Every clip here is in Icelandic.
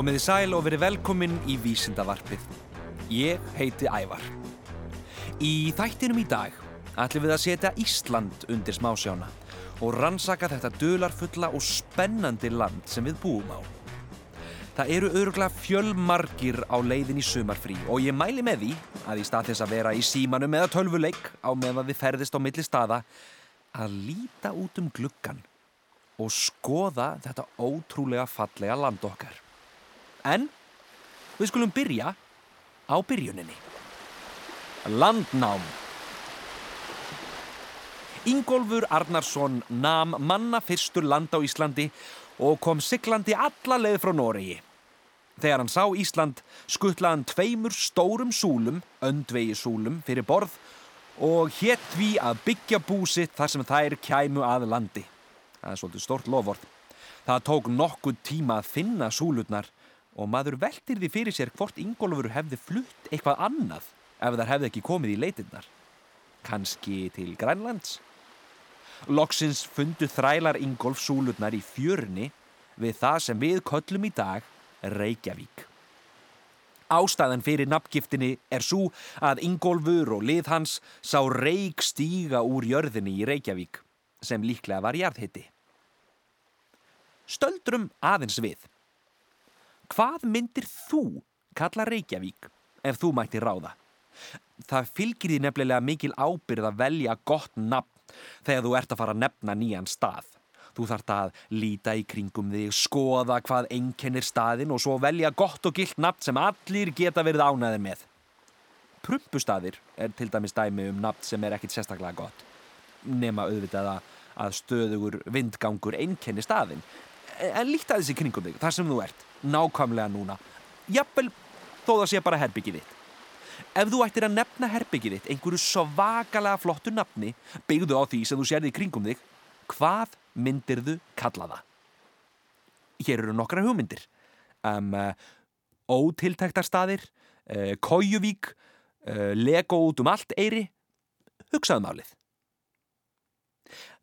Komiði sæl og verið velkomin í Vísindavarpið. Ég heiti Ævar. Í þættinum í dag ætlum við að setja Ísland undir smásjána og rannsaka þetta dölarfulla og spennandi land sem við búum á. Það eru öruglega fjölmargir á leiðin í sumarfrí og ég mæli með því að í stað þess að vera í símanum eða tölvuleik á meðan þið ferðist á milli staða að líta út um gluggan og skoða þetta ótrúlega fallega land okkar. En við skulum byrja á byrjuninni. Landnám. Ingólfur Arnarsson nam manna fyrstur land á Íslandi og kom siglandi alla leið frá Noregi. Þegar hann sá Ísland skuttlaði hann tveimur stórum súlum, öndvegi súlum, fyrir borð og hétt því að byggja búsitt þar sem þær kæmu að landi. Það er svolítið stort lofvort. Það tók nokkuð tíma að finna súlutnar og maður veldir því fyrir sér hvort Ingólfur hefði flutt eitthvað annað ef þar hefði ekki komið í leitinnar. Kanski til Grænlands? Loksins fundu þrælar Ingólf súlutnar í fjörni við það sem við köllum í dag Reykjavík. Ástæðan fyrir nafngiftinni er svo að Ingólfur og lið hans sá reik stíga úr jörðinni í Reykjavík sem líklega var jarðhitti. Stöldrum aðeins við. Hvað myndir þú kalla Reykjavík ef þú mætti ráða? Það fylgir því nefnilega mikil ábyrð að velja gott nafn þegar þú ert að fara að nefna nýjan stað. Þú þart að líta í kringum þig, skoða hvað einkennir staðin og svo velja gott og gilt nafn sem allir geta verið ánæðir með. Prumpustadir er til dæmis dæmi um nafn sem er ekkit sérstaklega gott. Nema auðvitað að stöðugur vindgangur einkennir staðin. En líta þessi kringum þig, þar sem þú ert, nákvæmlega núna. Jafnvel þó það sé bara herbyggið þitt. Ef þú ættir að nefna herbyggið þitt einhverju svakalega flottu nafni, byggðu á því sem þú sérði í kringum þig, hvað myndirðu kalla það? Hér eru nokkra hugmyndir. Um, uh, ótiltæktarstaðir, uh, Kójuvík, uh, Lego út um allt eiri, hugsaðum álið.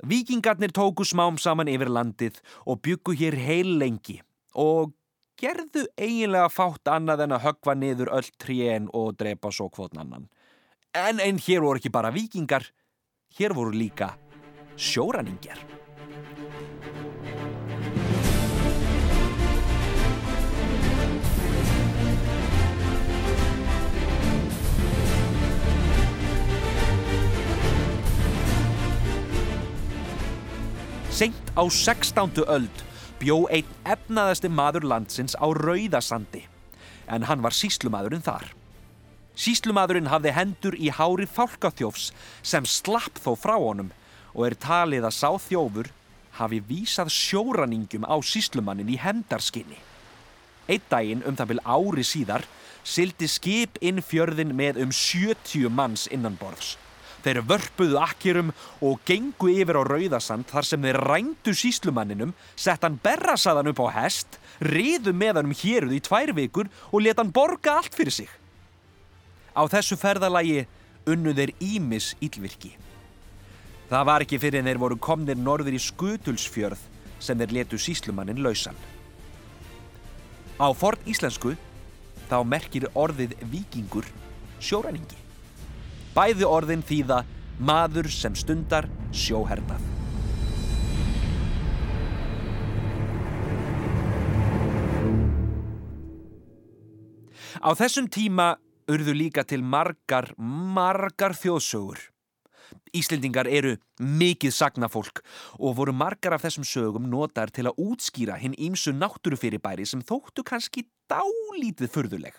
Víkingarnir tóku smám saman yfir landið og byggu hér heil lengi og gerðu eiginlega fátt annað en að högva niður öll trén og drepa svo kvotn annan. En, en hér voru ekki bara vikingar, hér voru líka sjóraningjar. Á 16. öld bjó einn efnaðasti maður landsins á Rauðasandi, en hann var síslumadurinn þar. Síslumadurinn hafði hendur í hári fálkaþjófs sem slapp þó frá honum og er talið að sá þjófur hafi vísað sjóraningjum á síslumannin í hendarskinni. Eitt daginn um það vil ári síðar sildi skip inn fjörðin með um 70 manns innanborðs. Þeir vörpuðu akkerum og gengu yfir á Rauðasand þar sem þeir rændu síslumanninum, sett hann berrasaðan upp á hest, riðu með hann um héruð í tvær vikur og let hann borga allt fyrir sig. Á þessu ferðalagi unnu þeir Ímis ílvirki. Það var ekki fyrir en þeir voru komnir norður í Skutulsfjörð sem þeir letu síslumannin lausan. Á forn íslensku þá merkir orðið vikingur sjóræningi. Bæði orðin þýða maður sem stundar sjóhernað. Á þessum tíma urðu líka til margar, margar þjóðsögur. Íslendingar eru mikið sagnafólk og voru margar af þessum sögum notar til að útskýra hinn ímsu náttúrufyrirbæri sem þóttu kannski dálítið furðuleg.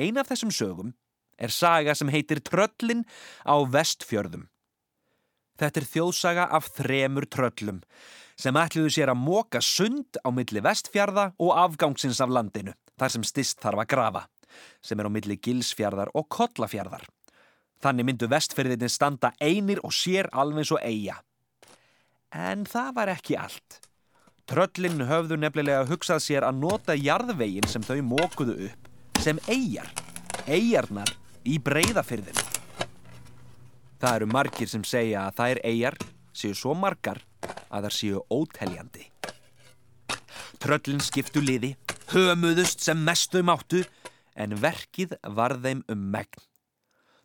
Ein af þessum sögum er saga sem heitir Tröllin á vestfjörðum. Þetta er þjóðsaga af þremur tröllum sem ætluðu sér að móka sund á milli vestfjörða og afgangsins af landinu, þar sem stist þarf að grafa, sem er á milli gilsfjörðar og kollafjörðar. Þannig myndu vestfjörðinni standa einir og sér alveg svo eiga. En það var ekki allt. Tröllin höfðu nefnilega hugsað sér að nota jarðvegin sem þau mókuðu upp sem eigjar. Eigjarnar í breyðafyrðinu. Það eru margir sem segja að þær eigjar séu svo margar að þær séu óteljandi. Tröllin skiptu liði hömuðust sem mestu máttu, en verkið var þeim um megn.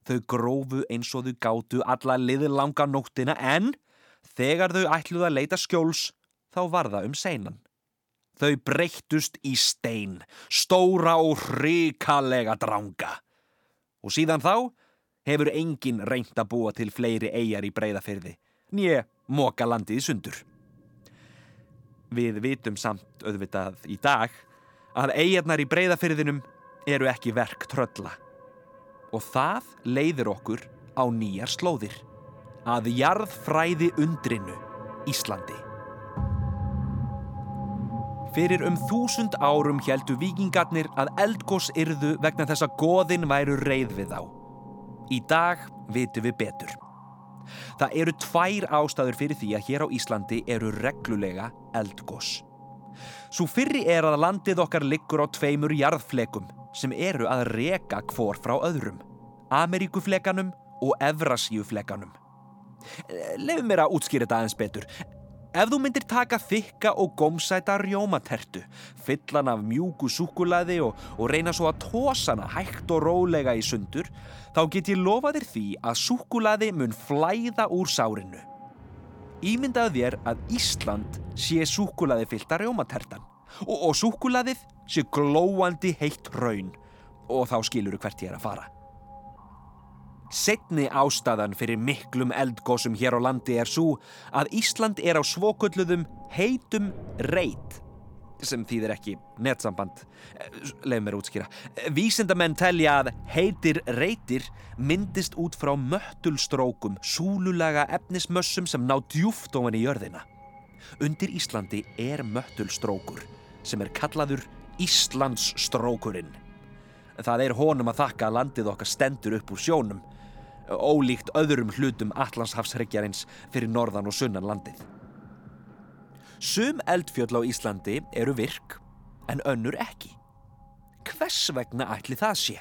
Þau grófu eins og þau gátu alla liður langa nóttina en þegar þau ætluð að leita skjóls þá var það um seinan. Þau breyttust í stein, stóra og hrikalega dranga. Og síðan þá hefur engin reynd að búa til fleiri eigjar í breyðafyrði, nýje móka landið sundur. Við vitum samt auðvitað í dag að eigjarnar í breyðafyrðinum eru ekki verk trölla. Og það leiðir okkur á nýjar slóðir, að jarðfræði undrinu Íslandi. Fyrir um þúsund árum heldu vikingarnir að eldgós yrðu vegna þess að goðin væru reyð við þá. Í dag vitum við betur. Það eru tvær ástæður fyrir því að hér á Íslandi eru reglulega eldgós. Svo fyrri er að landið okkar liggur á tveimur jarðflekum sem eru að reka hvor frá öðrum. Ameríkuflekanum og Evrasíuflekanum. Lefum mér að útskýra þetta aðeins betur. Ef þú myndir taka þykka og gómsæta rjómatertu, fyllan af mjúku súkulaði og, og reyna svo að tósana hægt og rólega í sundur, þá get ég lofa þér því að súkulaði mun flæða úr sárinu. Ímyndaðu þér að Ísland sé súkulaði fylta rjómatertan og, og súkulaðið sé glóandi heitt raun og þá skiluru hvert ég er að fara. Setni ástæðan fyrir miklum eldgósum hér á landi er svo að Ísland er á svokölluðum heitum reit sem þýðir ekki netsamband. Leið mér útskýra. Vísindamenn telja að heitir reitir myndist út frá möttulstrókum súlulega efnismössum sem ná djúft ofan í jörðina. Undir Íslandi er möttulstrókur sem er kallaður Íslandsstrókurinn. Það er honum að þakka að landið okkar stendur upp úr sjónum ólíkt öðrum hlutum Allandshafsreggjarins fyrir norðan og sunnan landið. Sum eldfjöll á Íslandi eru virk en önnur ekki. Hvers vegna ætli það sé?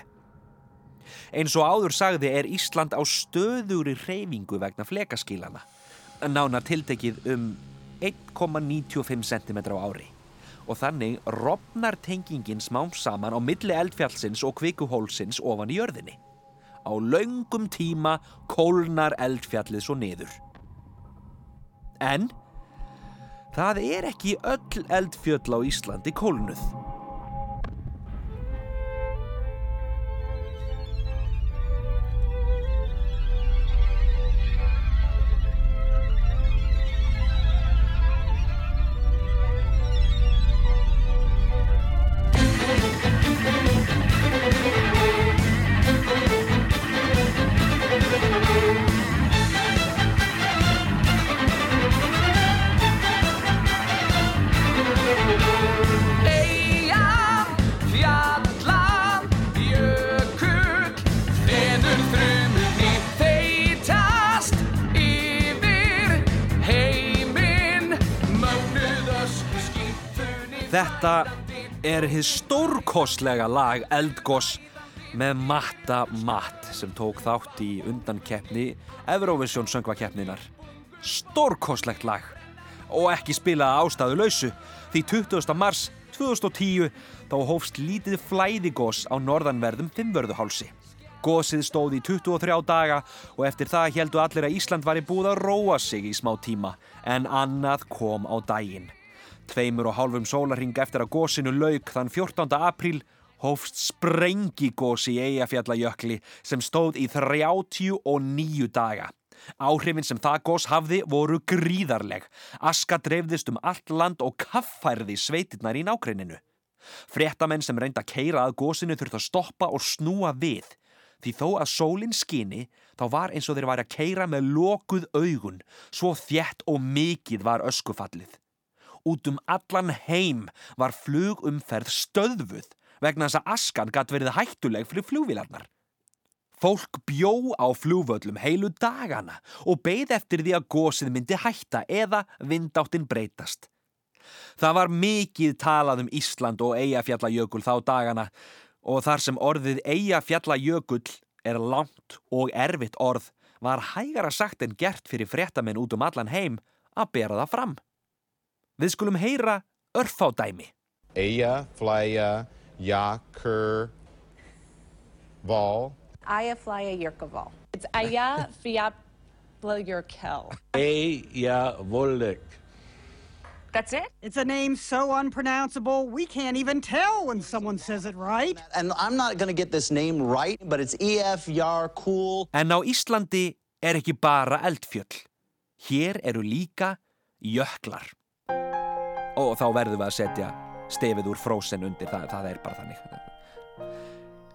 Eins og áður sagði er Ísland á stöðuri reyfingu vegna flekaskílana, nánar tiltekið um 1,95 cm á ári og þannig rofnar tengingin smám saman á milli eldfjallsins og kvikuhólsins ofan í jörðinni. Á laungum tíma kólnar eldfjallið svo niður. En það er ekki öll eldfjöll á Íslandi kólnuð. Þetta er hið stórkostlega lag Eldgoss með Matta Matt sem tók þátt í undankeppni Eurovision söngvakeppninar. Stórkostlegt lag og ekki spilað ástæðu lausu því 20. mars 2010 þá hófst lítið flæðigós á norðanverðum Fimmvörðuhálsi. Gósið stóð í 23 daga og eftir það heldu allir að Ísland var í búið að róa sig í smá tíma en annað kom á daginn. Tveimur og hálfum sólarhing eftir að gósinu lauk þann 14. apríl hófst sprengigósi í Eyjafjallajökli sem stóð í 39 daga. Áhrifin sem það gós hafði voru gríðarleg. Aska dreifðist um allt land og kaffærði sveitirnar í nákreininu. Fréttamenn sem reynda að keira að gósinu þurft að stoppa og snúa við. Því þó að sólinn skini, þá var eins og þeir væri að keira með lokuð augun, svo þjætt og mikið var öskufallið. Út um allan heim var flugumferð stöðvuð vegna þess að askan gatt verið hættuleg fyrir flugvilarnar. Fólk bjó á flúvöllum heilu dagana og beigð eftir því að gósið myndi hætta eða vindáttin breytast. Það var mikið talað um Ísland og Eyjafjallajökull þá dagana og þar sem orðið Eyjafjallajökull er langt og erfitt orð var hægara sagt en gert fyrir fréttamenn út um allan heim að bera það fram. Við skulum heyra örfádæmi. Aya, Flya, Yakur, Val. Ayaflaya Yurkoval. It's Aya Fiapla Yurkel. Eja Volek. That's it? It's a name so unpronounceable, we can't even tell when someone says it right. And I'm not going to get this name right, but it's EF Yar Cool. En á Íslandi er ekki bara eldfjöll. Hér eru líka jöklar. Og þá verðum við að setja stefið úr frósen undir, það, það er bara þannig.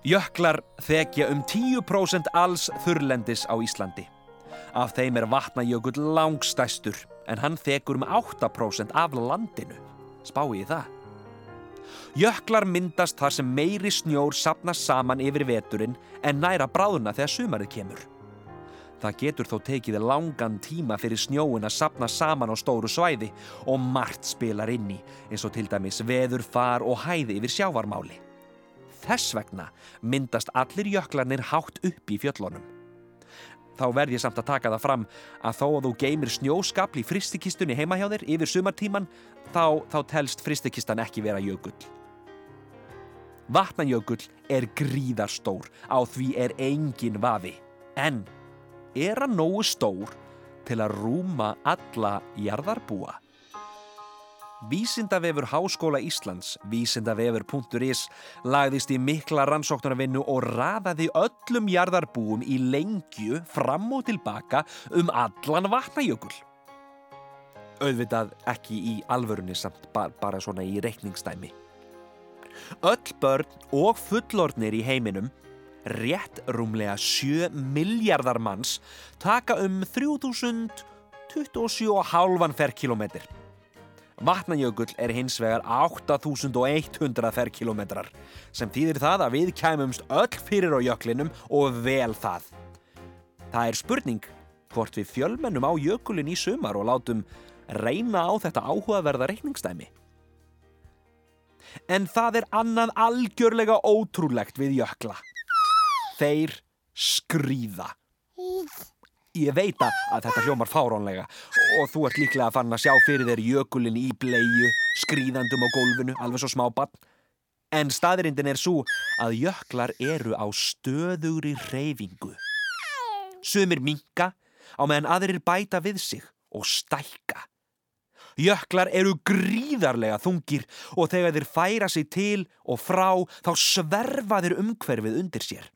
Jöklar þekja um 10% alls þurrlendis á Íslandi. Af þeim er vatnajökull langstæstur en hann þekur um 8% af landinu. Spái í það. Jöklar myndast þar sem meiri snjór sapnast saman yfir veturinn en næra bráðuna þegar sumarið kemur. Það getur þó tekið langan tíma fyrir snjóin að sapna saman á stóru svæði og margt spilar inn í eins og til dæmis veður, far og hæði yfir sjávarmáli. Þess vegna myndast allir jöklarnir hátt upp í fjöllunum. Þá verð ég samt að taka það fram að þó að þú geymir snjóskapl í fristikistunni heima hjá þér yfir sumartíman þá, þá telst fristikistan ekki vera jökull. Vatnajökull er gríðarstór, á því er engin vafi. En er hann nógu stór til að rúma alla jarðarbúa? Vísindavefur Háskóla Íslands, vísindavefur.is, lagðist í mikla rannsóknarvinnu og raðaði öllum jarðarbúum í lengju fram og tilbaka um allan vatnajökul. Auðvitað ekki í alvörunni samt ba bara svona í reikningsdæmi. Öll börn og fullornir í heiminum, rétt rúmlega 7 miljardar manns, taka um 3027,5 ferkilometr. Vatnajökull er hins vegar 8100 ferkilometrar, sem þýðir það að við kæmumst öll fyrir á jöklinum og vel það. Það er spurning hvort við fjölmennum á jökulin í sumar og látum reyna á þetta áhugaverða reikningsdæmi. En það er annað algjörlega ótrúlegt við jökla. Þeir skrýða. Ég veit að þetta hljómar fáránlega og þú ert líklega að fann að sjá fyrir þér jökulin í bleiu, skrýðandum á gólfinu, alveg svo smábann. En staðrindin er svo að jöklar eru á stöðugri reyfingu. Sumir minka á meðan aðrir bæta við sig og stækka. Jöklar eru gríðarlega þungir og þegar þeir færa sig til og frá þá sverfa þeir umhverfið undir sér.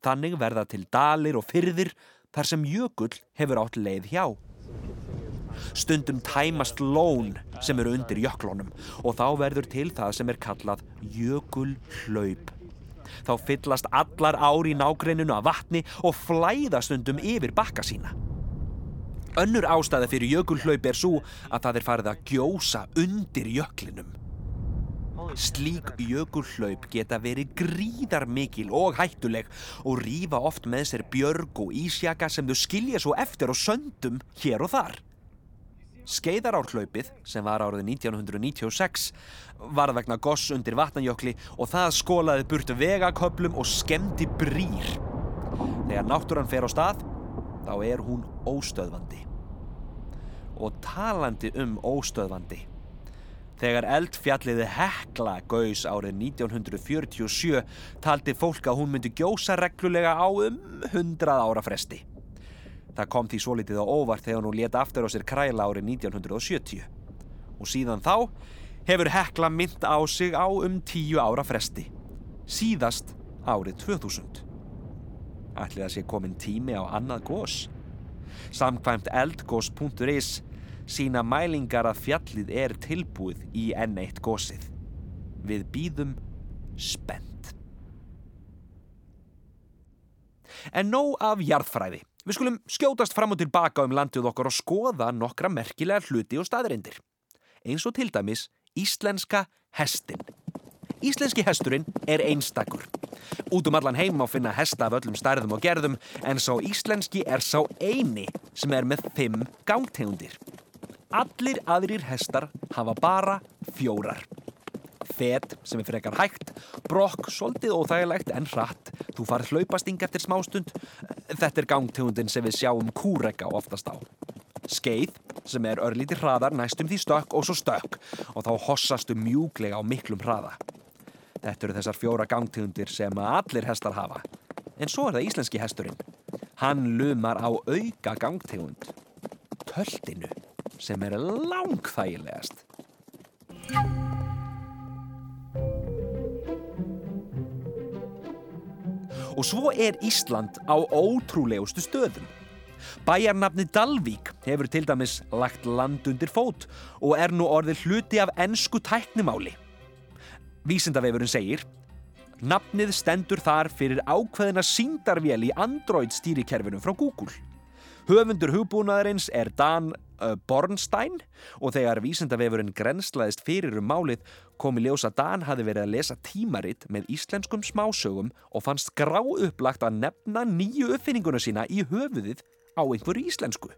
Þannig verða til dalir og fyrðir þar sem jökull hefur átt leið hjá. Stundum tæmast lón sem eru undir jöklunum og þá verður til það sem er kallað jökulhlaup. Þá fyllast allar ári í nágreininu af vatni og flæða stundum yfir bakka sína. Önnur ástæði fyrir jökulhlaup er svo að það er farið að gjósa undir jöklinum. Slík jökulhlaup geta verið gríðar mikil og hættuleg og rýfa oft með sér björg og ísjaka sem þau skilja svo eftir og söndum hér og þar. Skeiðarárhlaupið, sem var árið 1996, var vegna goss undir vatnanjökli og það skólaði burt vegaköplum og skemmti brýr. Þegar náttúran fer á stað, þá er hún óstöðvandi. Og talandi um óstöðvandi. Þegar eldfjalliði Hekla gaus árið 1947 taldi fólk að hún myndi gjósa reglulega á um 100 ára fresti. Það kom því svo litið á óvart þegar hún leta aftur á sér kræla árið 1970. Og síðan þá hefur Hekla mynd á sig á um 10 ára fresti. Síðast árið 2000. Ætli það sé komin tími á annað gós? Samkvæmt eldgós.is sína mælingar að fjallið er tilbúið í N1 gósið. Við býðum spennt. En nóg af jarðfræði. Við skulum skjótast fram og tilbaka um landið okkar og skoða nokkra merkilega hluti og staðrindir. Eins og til dæmis íslenska hestin. Íslenski hesturinn er einstakur. Út um allan heim á finna hesta af öllum stærðum og gerðum en sá íslenski er sá eini sem er með fimm gangtegundir. Allir aðrir hestar hafa bara fjórar. Fet sem er frekar hægt, brokk svolítið óþægilegt en hratt, þú farð hlaupasting eftir smástund. Þetta er gangtegundin sem við sjáum kúrega oftast á. skeið sem er örlítið hraðar næstum því stökk og svo stökk og þá hossastu mjúglega á miklum hraða. Þetta eru þessar fjóra gangtegundir sem allir hestar hafa. En svo er það íslenski hesturinn. Hann lumar á auka gangtegund. Töltinu sem er langþægilegast. Og svo er Ísland á ótrúlegustu stöðum. Bæjarnafni Dalvík hefur til dæmis lagt land undir fót og er nú orðið hluti af ennsku tæknimáli. Vísindavefurinn segir Nafnið stendur þar fyrir ákveðina síndarvél í Android stýrikerfinu frá Google. Höfundur hugbúnaðarins er Dan uh, Bornstein og þegar vísindavefurinn grenslaðist fyrir um málið kom í ljós að Dan hafi verið að lesa tímaritt með íslenskum smásögum og fannst grá upplagt að nefna nýju uppfinninguna sína í höfuðið á einhverju íslensku.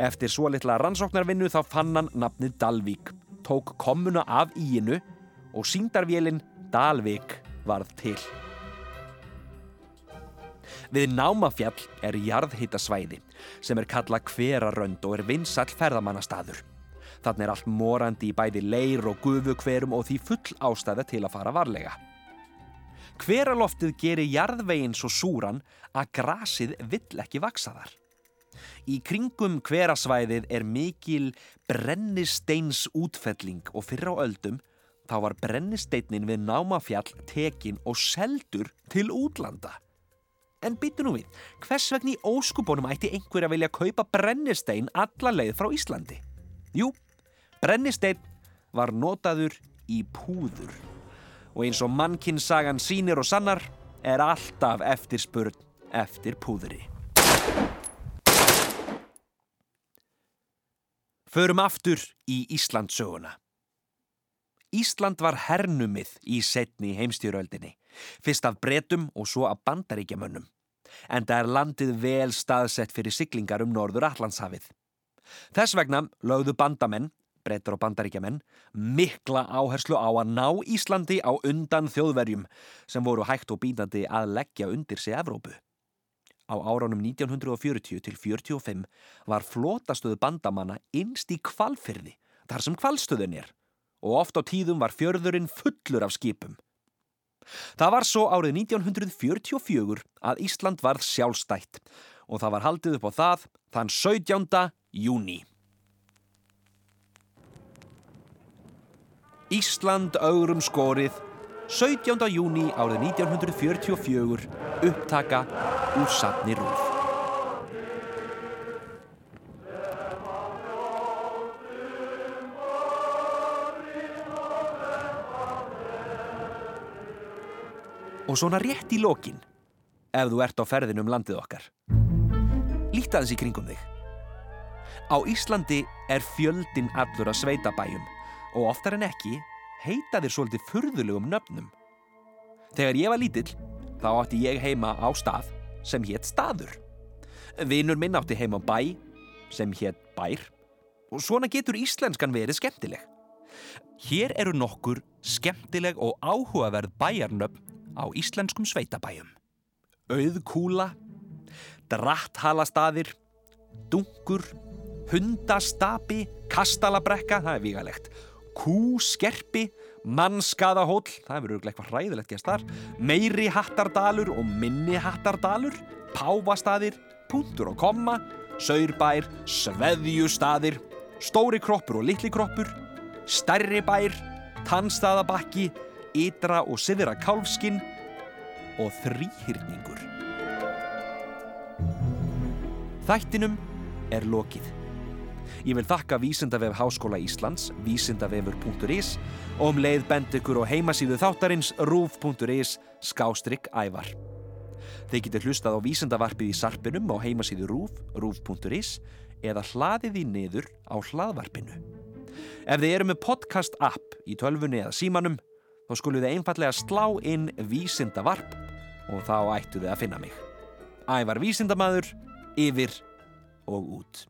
Eftir svo litla rannsóknarvinnu þá fann hann nafnið Dalvík, tók komuna af íinu og síndarvélinn Dalvík varð til. Við námafjall er jarðhittasvæði sem er kalla hverarönd og er vinsall ferðamannastaður. Þannig er allt morandi í bæði leir og gufu hverum og því full ástæða til að fara varlega. Hveraloftið gerir jarðveginn svo súran að grasið vill ekki vaksa þar. Í kringum hverasvæðið er mikil brennisteins útfelling og fyrir á öldum þá var brennisteinin við námafjall tekin og seldur til útlanda. En byttu nú við, hvers vegna í óskubónum ætti einhver að vilja kaupa brennistein alla leið frá Íslandi? Jú, brennistein var notaður í púður. Og eins og mannkinnsagan sínir og sannar er alltaf eftirspurn eftir púðuri. Förum aftur í Íslandsöguna. Ísland var hernumið í setni heimstjóröldinni, fyrst af bretum og svo af bandaríkjamönnum. En það er landið vel staðsett fyrir siglingar um norður Allandshafið. Þess vegna lögðu bandamenn, bretur og bandaríkjamenn, mikla áherslu á að ná Íslandi á undan þjóðverjum sem voru hægt og bínandi að leggja undir sig Evrópu. Á áránum 1940 til 45 var flotastöðu bandamanna innst í kvalfyrði, þar sem kvalstöðun er, og oft á tíðum var fjörðurinn fullur af skipum. Það var svo árið 1944 að Ísland varð sjálfstætt og það var haldið upp á það þann 17. júni. Ísland augrum skorið 17. júni árið 1944 upptaka úr safni rúf. Og svona rétt í lokin, ef þú ert á ferðinu um landið okkar. Líta þess í kringum þig. Á Íslandi er fjöldin allur að sveitabæjum og oftar en ekki heita þér svolítið furðulegum nöfnum. Þegar ég var lítill, þá átti ég heima á stað sem hétt staður. Vinur minn átti heima á bæ sem hétt bær og svona getur íslenskan verið skemmtileg. Hér eru nokkur skemmtileg og áhugaverð bæjarnöfn á íslenskum sveitabæjum. Auðkúla, Dratthalastafir, Dunkur, Hundastapi, Kastalabrekka, það er vígalegt, Kúskerpi, Mannskaðahóll, það verður örugglega eitthvað hræðilegt gæst þar, Meiri Hattardalur og Minni Hattardalur, Páfastaðir, Puntur og Komma, Saurbær, Sveðjustaðir, Stóri kroppur og litli kroppur, Stærri bær, Tannstaðabakki, Ytra og Siðra Kálfskinn og Þrýhyrningur. Þættinum er lokið. Ég vil þakka Vísindavef Háskóla Íslands, vísindavefur.is og um leið bend ykkur á heimasíðu þáttarins rúf.is skástrygg ævar. Þeir getur hlustað á vísindavarpið í sarpinum á heimasíðu rúf, rúf.is eða hlaðið í niður á hlaðvarpinu. Ef þið eru með podcast app í tölfunni eða símanum, þá skulum þið einfallega slá inn vísindavarp og þá ættu þið að finna mig. Ævar vísindamaður, yfir og út.